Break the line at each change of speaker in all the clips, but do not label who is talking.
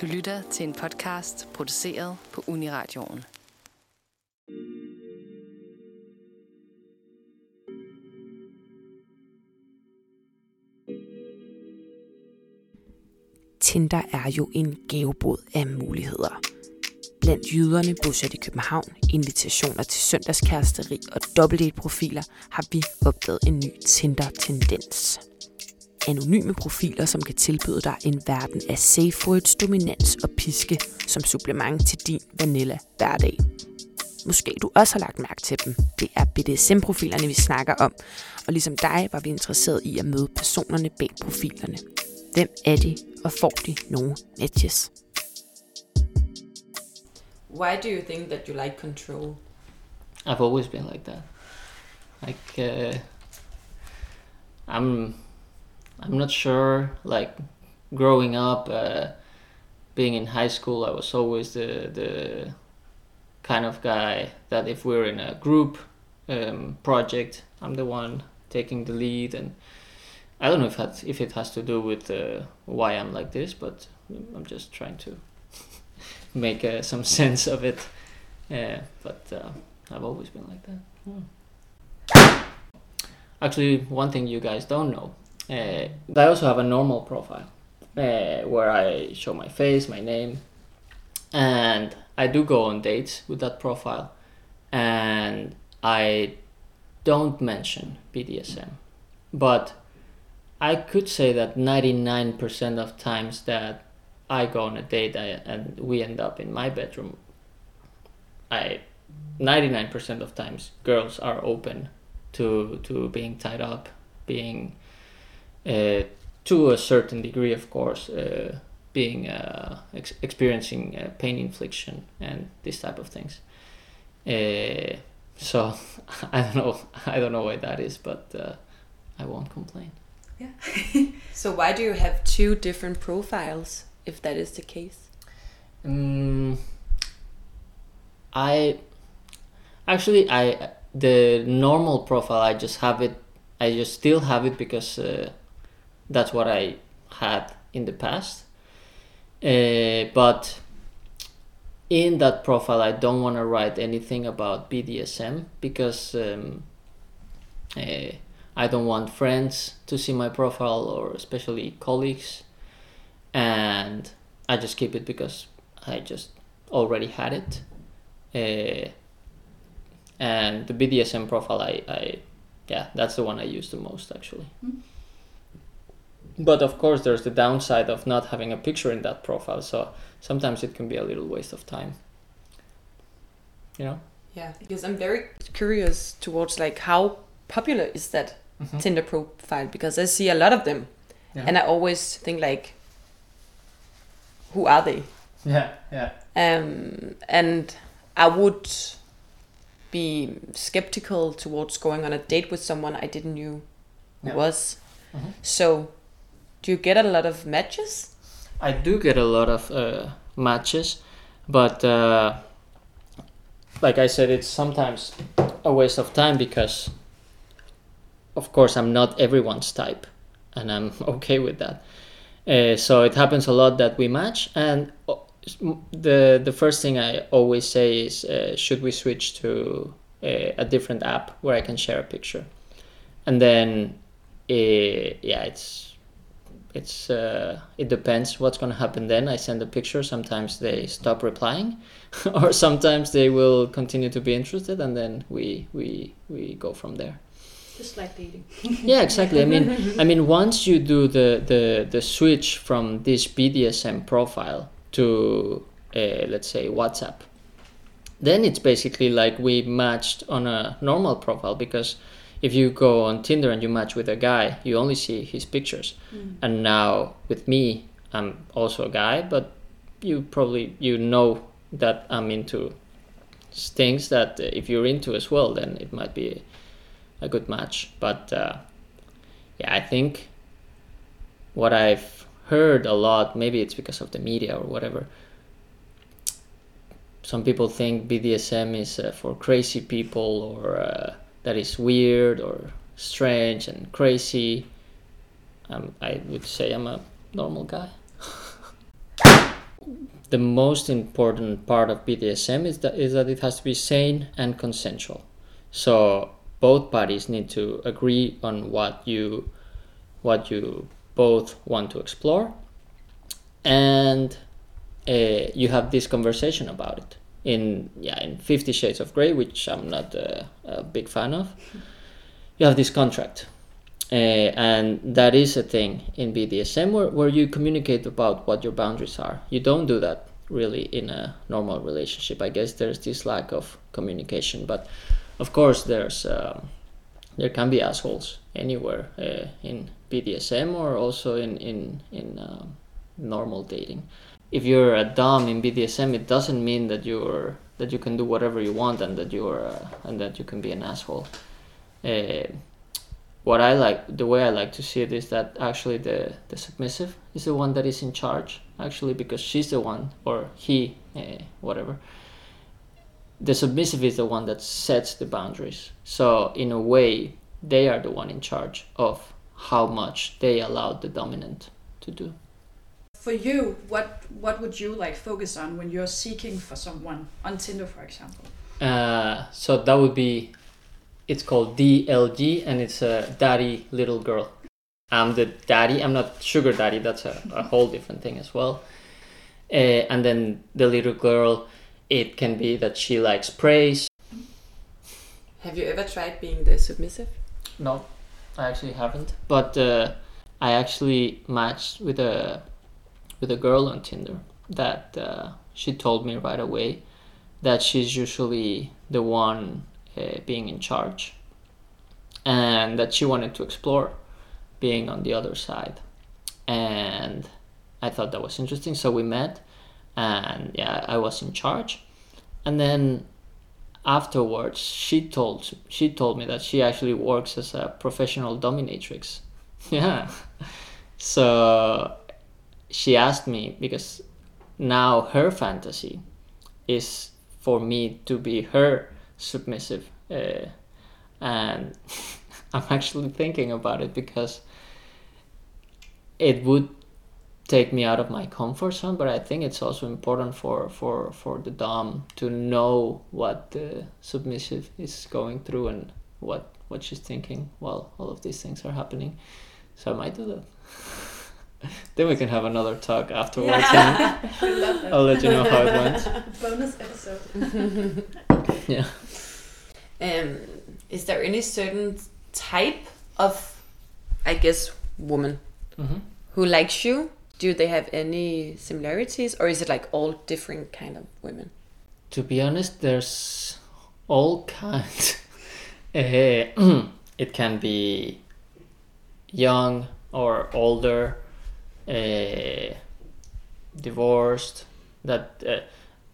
Du lytter til en podcast produceret på Uniradioen.
Tinder er jo en gavebod af muligheder. Blandt jyderne bosat i København, invitationer til søndagskæresteri og dobbeltdate-profiler har vi opdaget en ny Tinder-tendens. Anonyme profiler, som kan tilbyde dig en verden af safe words, dominans og piske som supplement til din vanilla hverdag. Måske du også har lagt mærke til dem. Det er BDSM-profilerne, vi snakker om. Og ligesom dig var vi interesseret i at møde personerne bag profilerne. Hvem er de, og får de nogle matches?
Why do you think that you like control?
I've always been like that. Like uh, I'm, I'm not sure. Like growing up, uh, being in high school, I was always the the kind of guy that if we're in a group um, project, I'm the one taking the lead, and I don't know if that if it has to do with uh, why I'm like this, but I'm just trying to make uh, some sense of it. Uh, but uh, I've always been like that. Hmm. Actually, one thing you guys don't know, uh, I also have a normal profile uh, where I show my face, my name, and I do go on dates with that profile, and I don't mention BDSM, but I could say that 99% of times that I go on a date I, and we end up in my bedroom, I 99% of times girls are open to to being tied up, being uh, to a certain degree, of course, uh, being uh, ex- experiencing uh, pain infliction and this type of things. Uh, so I don't know. I don't know why that is, but uh, I won't complain.
Yeah. so why do you have two different profiles if that is the case?
Mm, I actually I the normal profile I just have it. I just still have it because uh, that's what I had in the past. Uh, but in that profile, I don't want to write anything about BDSM because um, uh, I don't want friends to see my profile or especially colleagues, and I just keep it because I just already had it. Uh, and the BDSM profile, I, I, yeah, that's the one I use the most actually. But of course, there's the downside of not having a picture in that profile, so sometimes it can be a little waste of time. You know?
Yeah, because I'm very curious towards like how popular is that Tinder profile because I see a lot of them,
Yeah.
and I always think like, who are they?
Yeah, yeah.
Um, and I would be skeptical towards going on a date with someone I didn't knew
Yeah.
was.
Mhm.
So, do you get a lot of matches?
I do get a lot of uh, matches, but uh, like I said, it's sometimes a waste of time because, of course, I'm not everyone's type, and I'm okay with that. Uh, so it happens a lot that we match, and uh, the the first thing I always say is, uh, should we switch to a, a different app where I can share a picture, and then, uh, yeah, it's it's uh, it depends what's going to happen then. I send a picture. Sometimes they stop replying or sometimes they will continue to be interested and then we we we go from there.
Just like dating.
yeah exactly. I mean i mean once you do the the the switch from this bdsm profile to uh, let's say whatsapp then it's basically like we matched on a normal profile because if you go on tinder and you match with a guy you only see his pictures. And now with me i'm also a guy but you probably you know that i'm into things that uh, if you're into as well then it might be a good match. But uh, yeah i think what i've heard a lot maybe it's because of the media or whatever some people think bdsm is uh, for crazy people or uh, that is weird or strange and crazy um, i would say i'm a normal guy the most important part of BDSM is that is that it has to be sane and consensual. So both parties need to agree on what you what you both want to explore, and uh, you have this conversation about it. In yeah, in Fifty Shades of Grey, which I'm not a big fan of, you have this contract uh, and that is a thing in BDSM where, where you communicate about what your boundaries are. You don't do that really in a normal relationship. I guess there's this lack of communication, but of course there's um, there can be assholes anywhere uh, in BDSM or also in in in um, normal dating. If you're a dom in BDSM, it doesn't mean that you're that you can do whatever you want and that you're uh, and that you can be an asshole. Uh, what I like, the way I like to see it is that actually the, the submissive is the one that is in charge, actually, because she's the one, or he, uh, whatever. The submissive is the one that sets the boundaries. So, in a way, they are the one in charge of how much they allow the dominant to do.
For you, what what would you like focus on when you're seeking for someone on Tinder, for example?
Uh, so that would be it's called DLG and it's a daddy little girl. I'm the daddy. I'm not sugar daddy. That's a, a whole different thing as well. Uh, and then the little girl, it can be that she likes praise.
Have you ever tried being the submissive?
No, I actually haven't. But uh, I actually matched with a with a girl on Tinder that uh, she told me right away that she's usually the one uh, being in charge, and that she wanted to explore being on the other side. And I thought that was interesting, so we met, and yeah, I was in charge. And then afterwards, she told she told me that she actually works as a professional dominatrix. Yeah, so she asked me because now her fantasy is for me to be her submissive. Uh, and I'm actually thinking about it because it would take me out of my comfort zone, but I think it's also important for, for, for the Dom to know what the submissive is going through and what, what she's thinking while all of these things are happening. So I might do that. then we can have another talk afterwards.
Yeah.
I'll let you know how it went.
Bonus episode.
Yeah.
Um, is there any certain type of, I guess, woman
Mm-hmm.
who likes you? Do they have any similarities, or is it like all different kind of women?
To be honest, there's all kinds. uh, it can be young or older, uh, divorced. That uh,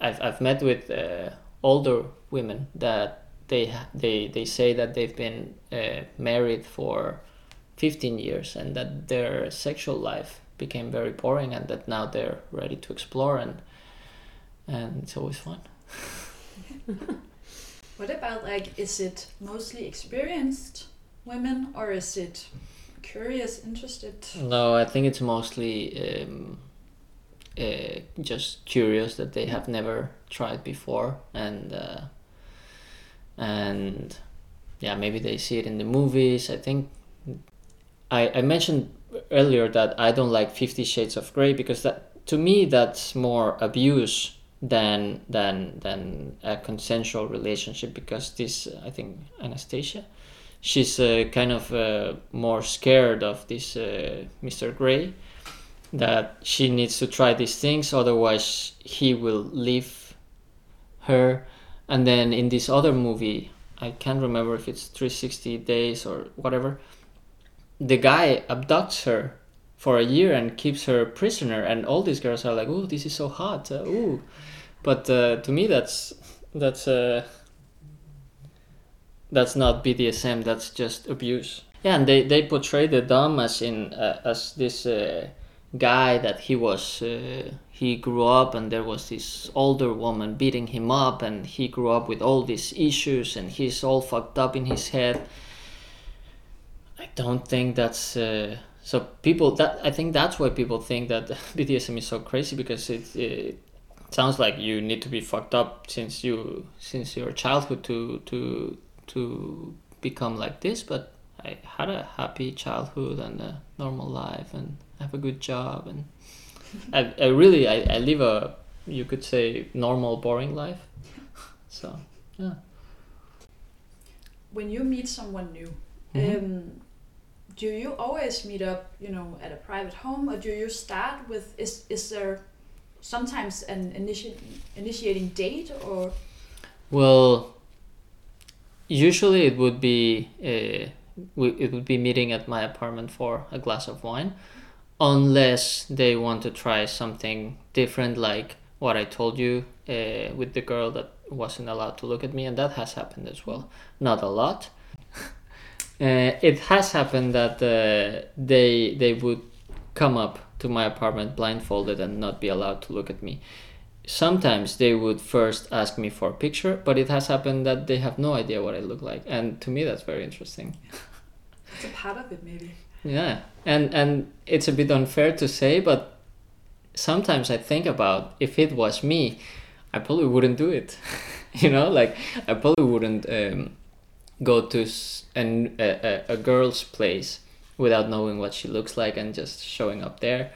I've I've met with uh, older women that they they they say that they've been uh, married for 15 years and that their sexual life became very boring and that now they're ready to explore and and it's always fun.
What about like, is it mostly experienced women or is it curious, interested?
No, I think it's mostly um, uh, just curious that they have never tried before, and uh, and yeah, maybe they see it in the movies. I think I I mentioned earlier that I don't like Fifty Shades of Grey because that to me that's more abuse than than than a consensual relationship because this I think Anastasia she's uh, kind of uh, more scared of this uh, Mr. Grey that she needs to try these things otherwise he will leave her and then in this other movie I can't remember if it's 360 days or whatever the guy abducts her for a year and keeps her prisoner and all these girls are like oh this is so hot uh, ooh but uh, to me that's that's uh, that's not BDSM that's just abuse. Yeah and they, they portray the dom as in uh, as this uh, guy that he was uh, he grew up and there was this older woman beating him up and he grew up with all these issues and he's all fucked up in his head. I don't think that's uh, so people that I think that's why people think that BDSM is so crazy because it, it sounds like you need to be fucked up since you since your childhood to to to become like this but i had a happy childhood and a normal life and have a good job and i, I really I, I live a you could say normal boring life so yeah
When you meet someone new,
Mhm.
um, do you always meet up, you know, at a private home, or do you start with? Is is there sometimes an initi- initiating date, or
Well, usually it would be uh, we, it would be meeting at my apartment for a glass of wine, unless they want to try something different, like what I told you uh, with the girl that wasn't allowed to look at me, and that has happened as well. Not a lot. uh, it has happened that uh, they they would come up to my apartment blindfolded and not be allowed to look at me sometimes they would first ask me for a picture, but it has happened that they have no idea what I look like, and to me that's very interesting.
it's a part of it, maybe?
Yeah, and and it's a bit unfair to say, but sometimes I think about if it was me, I probably wouldn't do it. you know, like I probably wouldn't um, go to an, a, a, a girl's place without knowing what she looks like and just showing up there.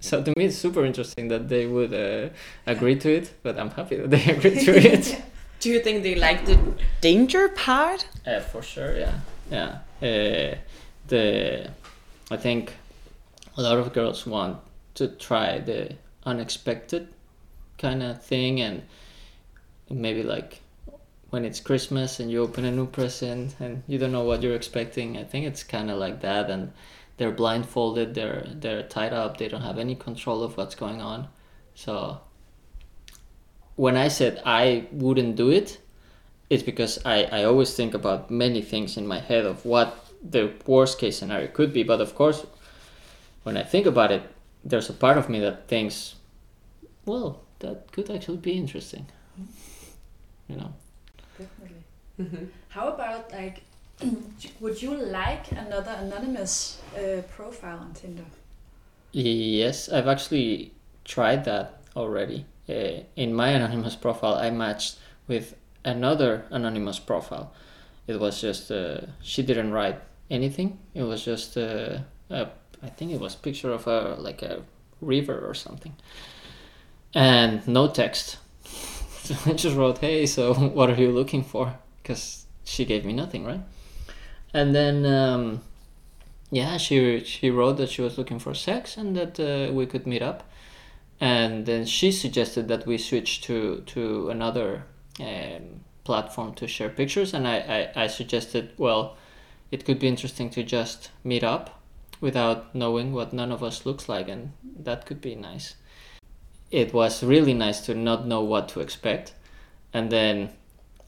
So to me, it's super interesting that they would uh, agree to it, but I'm happy that they agree to it.
Do you think they like the danger part?
Uh, for sure, yeah, yeah. Uh, the I think a lot of girls want to try the unexpected kind of thing, and maybe like when it's Christmas and you open a new present and you don't know what you're expecting. I think it's kind of like that, and they're blindfolded, they're they're tied up, they don't have any control of what's going on. So when I said I wouldn't do it, it's because I, I always think about many things in my head of what the worst case scenario could be. But of course, when I think about it, there's a part of me that thinks, well, that could actually be interesting. You know?
Definitely. How about like, would you like another anonymous uh, profile on Tinder?
Yes, I've actually tried that already. Uh, in my anonymous profile, I matched with another anonymous profile. It was just uh, she didn't write anything. It was just uh, a, I think it was picture of a like a river or something, and no text. so I just wrote, "Hey, so what are you looking for?" Because she gave me nothing, right? And then um, yeah, she she wrote that she was looking for sex and that uh, we could meet up, and then she suggested that we switch to to another um, platform to share pictures, and I, I I suggested well, it could be interesting to just meet up without knowing what none of us looks like, and that could be nice. It was really nice to not know what to expect, and then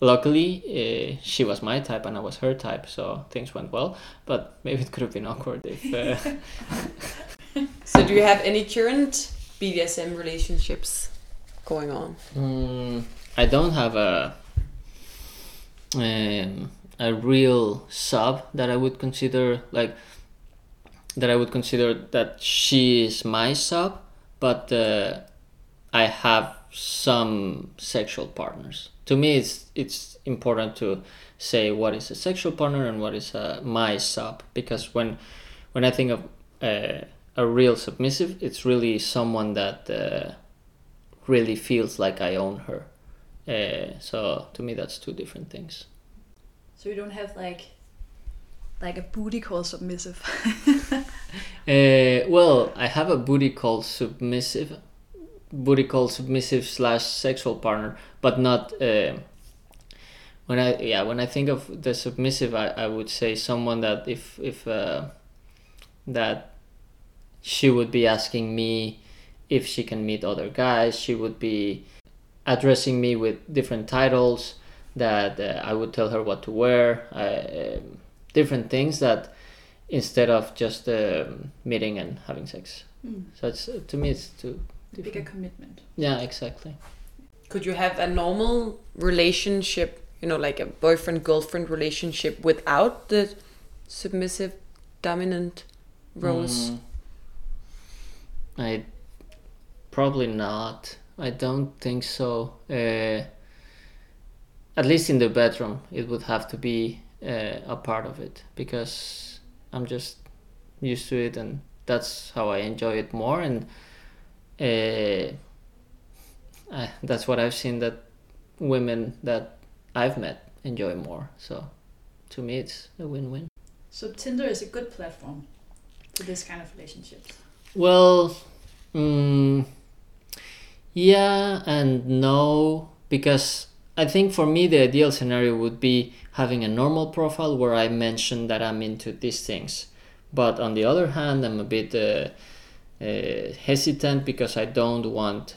luckily uh, she was my type and I was her type, so things went well. But maybe it could have been awkward if. Uh,
So do you have any current BDSM relationships going on?
Mm, I don't have a um, a real sub that I would consider like that I would consider that she is my sub, but uh, I have some sexual partners. To me, it's it's important to say what is a sexual partner and what is a my sub because when when I think of uh, a real submissive, it's really someone that. Uh, really feels like I own her. Uh, so to me, that's two different things.
So you don't have like, like a booty call submissive.
Uh, well, I have a booty call submissive, booty call submissive slash sexual partner, but not. Uh, when I yeah when I think of the submissive, I, I would say someone that if if uh, that she would be asking me if she can meet other guys. She would be addressing me with different titles that uh, I would tell her what to wear, uh, different things that instead of just um, meeting and having sex.
Mm.
So it's to me it's too
Bigger
different.
commitment.
Yeah, exactly.
Could you have a normal relationship, you know, like a boyfriend girlfriend relationship without the submissive dominant roles?
Mm, I probably not. I don't think so. Uh, at least in the bedroom, it would have to be uh, a part of it because I'm just used to it, and that's how I enjoy it more. And uh, I, that's what I've seen that women that I've met enjoy more. So to me, it's a win-win.
So Tinder is a good platform for this kind of relationships.
Well, mm, yeah and no, because I think for me the ideal scenario would be having a normal profile where I mention that I'm into these things. But on the other hand, I'm a bit uh, hesitant because I don't want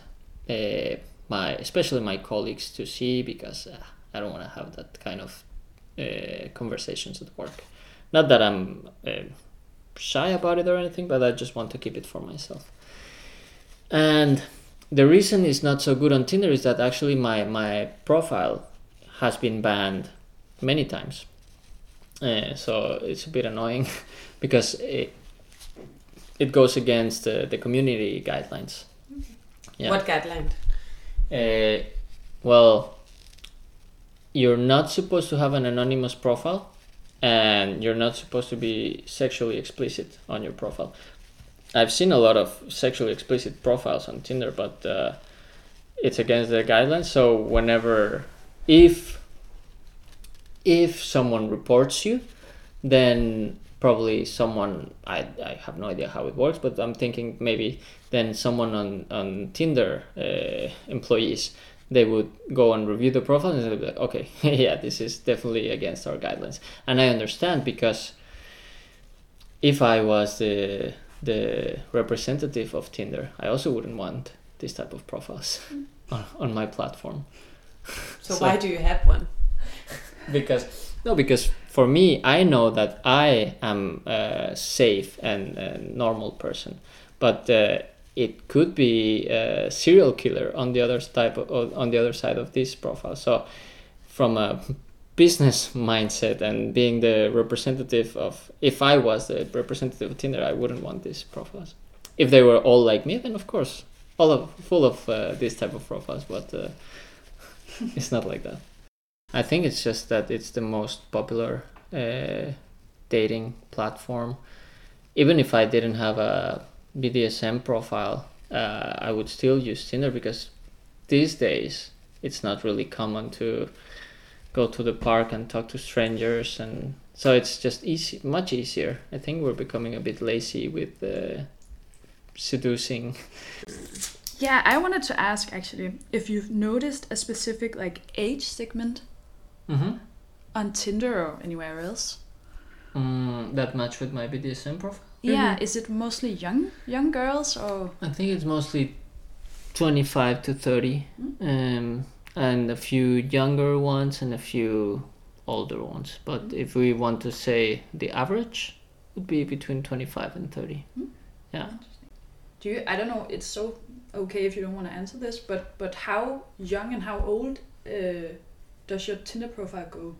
uh, my, especially my colleagues, to see because uh, I don't want to have that kind of uh, conversations at work. Not that I'm uh, shy about it or anything, but I just want to keep it for myself. And the reason it's not so good on Tinder is that actually my my profile has been banned many times. Uh, so it's a bit annoying because it it goes against uh, the community guidelines. Yeah.
What guideline?
Uh, well, you're not supposed to have an anonymous profile, and you're not supposed to be sexually explicit on your profile. I've seen a lot of sexually explicit profiles on Tinder, but uh, it's against the guidelines. So whenever, if if someone reports you, then probably someone I, I have no idea how it works, but I'm thinking maybe then someone on on Tinder uh, employees they would go and review the profile and they'll be like, okay, yeah, this is definitely against our guidelines, and I understand because if I was the the representative of Tinder, I also wouldn't want this type of profiles on, on my platform.
So, why do you have one?
because no because for me i know that i am a safe and a normal person but uh, it could be a serial killer on the other type of, on the other side of this profile. So from a business mindset and being the representative of if i was the representative of tinder i wouldn't want these profiles. If they were all like me then of course all of full of uh, this type of profiles but uh, it's not like that I think it's just that it's the most popular uh, dating platform. Even if I didn't have a BDSM profile, uh, I would still use Tinder because these days it's not really common to go to the park and talk to strangers, and so it's just easy, much easier. I think we're becoming a bit lazy with uh, seducing.
Yeah, I wanted to ask actually if you've noticed a specific like age segment
Mm-hmm.
on Tinder or anywhere else.
Mm, that match with my BDSM profile.
Yeah, is it mostly young young girls or
I think it's mostly 25 to 30, um, and a few younger ones and a few older ones. But if we want to say the average, would be between 25 and 30. Yeah.
do you? I don't know. It's so okay if you don't want to answer this, but but how young and how old uh, does your Tinder profile go?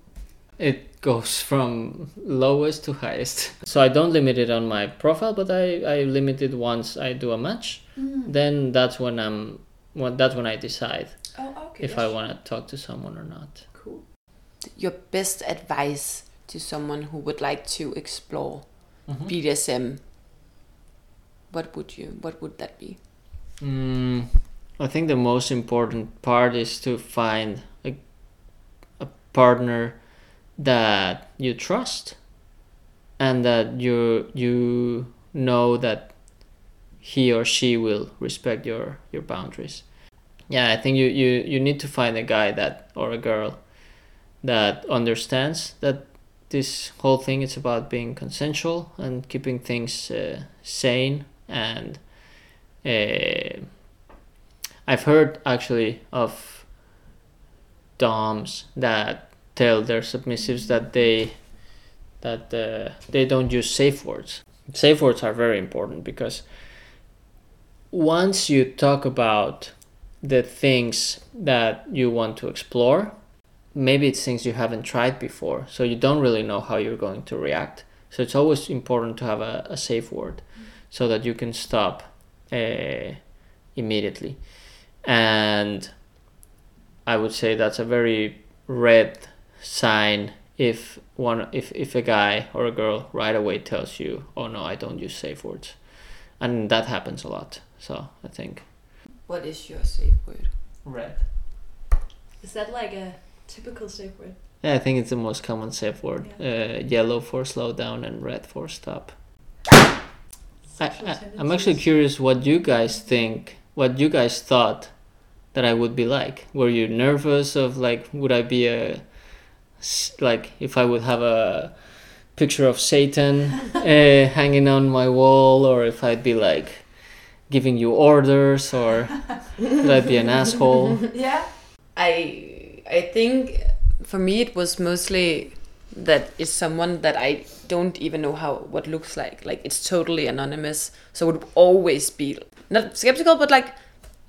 It goes from lowest to highest. So I don't limit it on my profile, but I, I limit it once I do a match. Then that's when I'm when that's when I decide
Oh, okay.
if I want to talk to someone or not.
Cool.
Your best advice to someone who would like to explore
Mhm.
BDSM. What would you? What would that be?
Mm, I think the most important part is to find a, a partner that you trust and that you you know that he or she will respect your your boundaries. Yeah, I think you, you, you need to find a guy that or a girl that understands that this whole thing is about being consensual and keeping things uh, sane and uh, I've heard actually of doms that tell their submissives that they that uh, they don't use safe words. Safe words are very important because once you talk about the things that you want to explore, maybe it's things you haven't tried before, so you don't really know how you're going to react. So it's always important to have a, a safe word so that you can stop uh, immediately. and I would say that's a very red sign if one if if a guy or a girl right away tells you, "Oh no, I don't use safe words," and that happens a lot. So I think
What is your safe word?
red.
Is that like a typical safe word?
Yeah, I think it's the most common safe word. Uh, yellow for slow down and red for stop. I, I, I'm actually curious what you guys think, what you guys thought that I would be like. Were you nervous of like, would I be a like, if I would have a picture of Satan uh, hanging on my wall, or if I'd be like giving you orders, or would I be an asshole?
Yeah.
I I think for me it was mostly that it's someone that I don't even know how what looks like. Like it's totally anonymous, so it would always be not skeptical, but like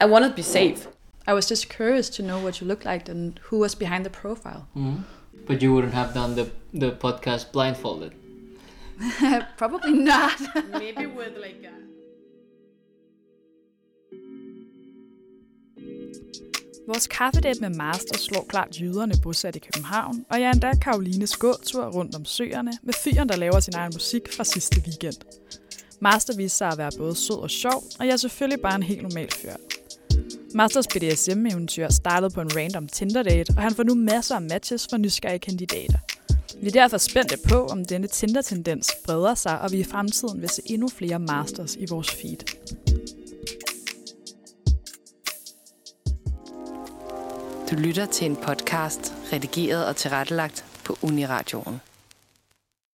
I want to be safe.
I was just curious to know what you looked like and who was behind the profile.
Mhm. But you wouldn't have done the, the podcast blindfolded.
Probably not.
Maybe with like a
Vores kaffedate med Master slår klart jyderne bosat i København, og jeg er endda Karolines gåtur rundt om søerne med fyren, der laver sin egen musik fra sidste weekend. Master viste sig at være både sød og sjov, og jeg er selvfølgelig bare en helt normal fyr. Masters BDSM-eventyr startede på en random Tinder-date, og han får nu masser af matches fra nysgerrige kandidater. Vi er derfor spændte på, om denne Tinder-tendens breder sig, og vi i fremtiden vil se endnu flere Masters i vores feed.
Du lytter til en podcast, redigeret og tilrettelagt på Uniradioen.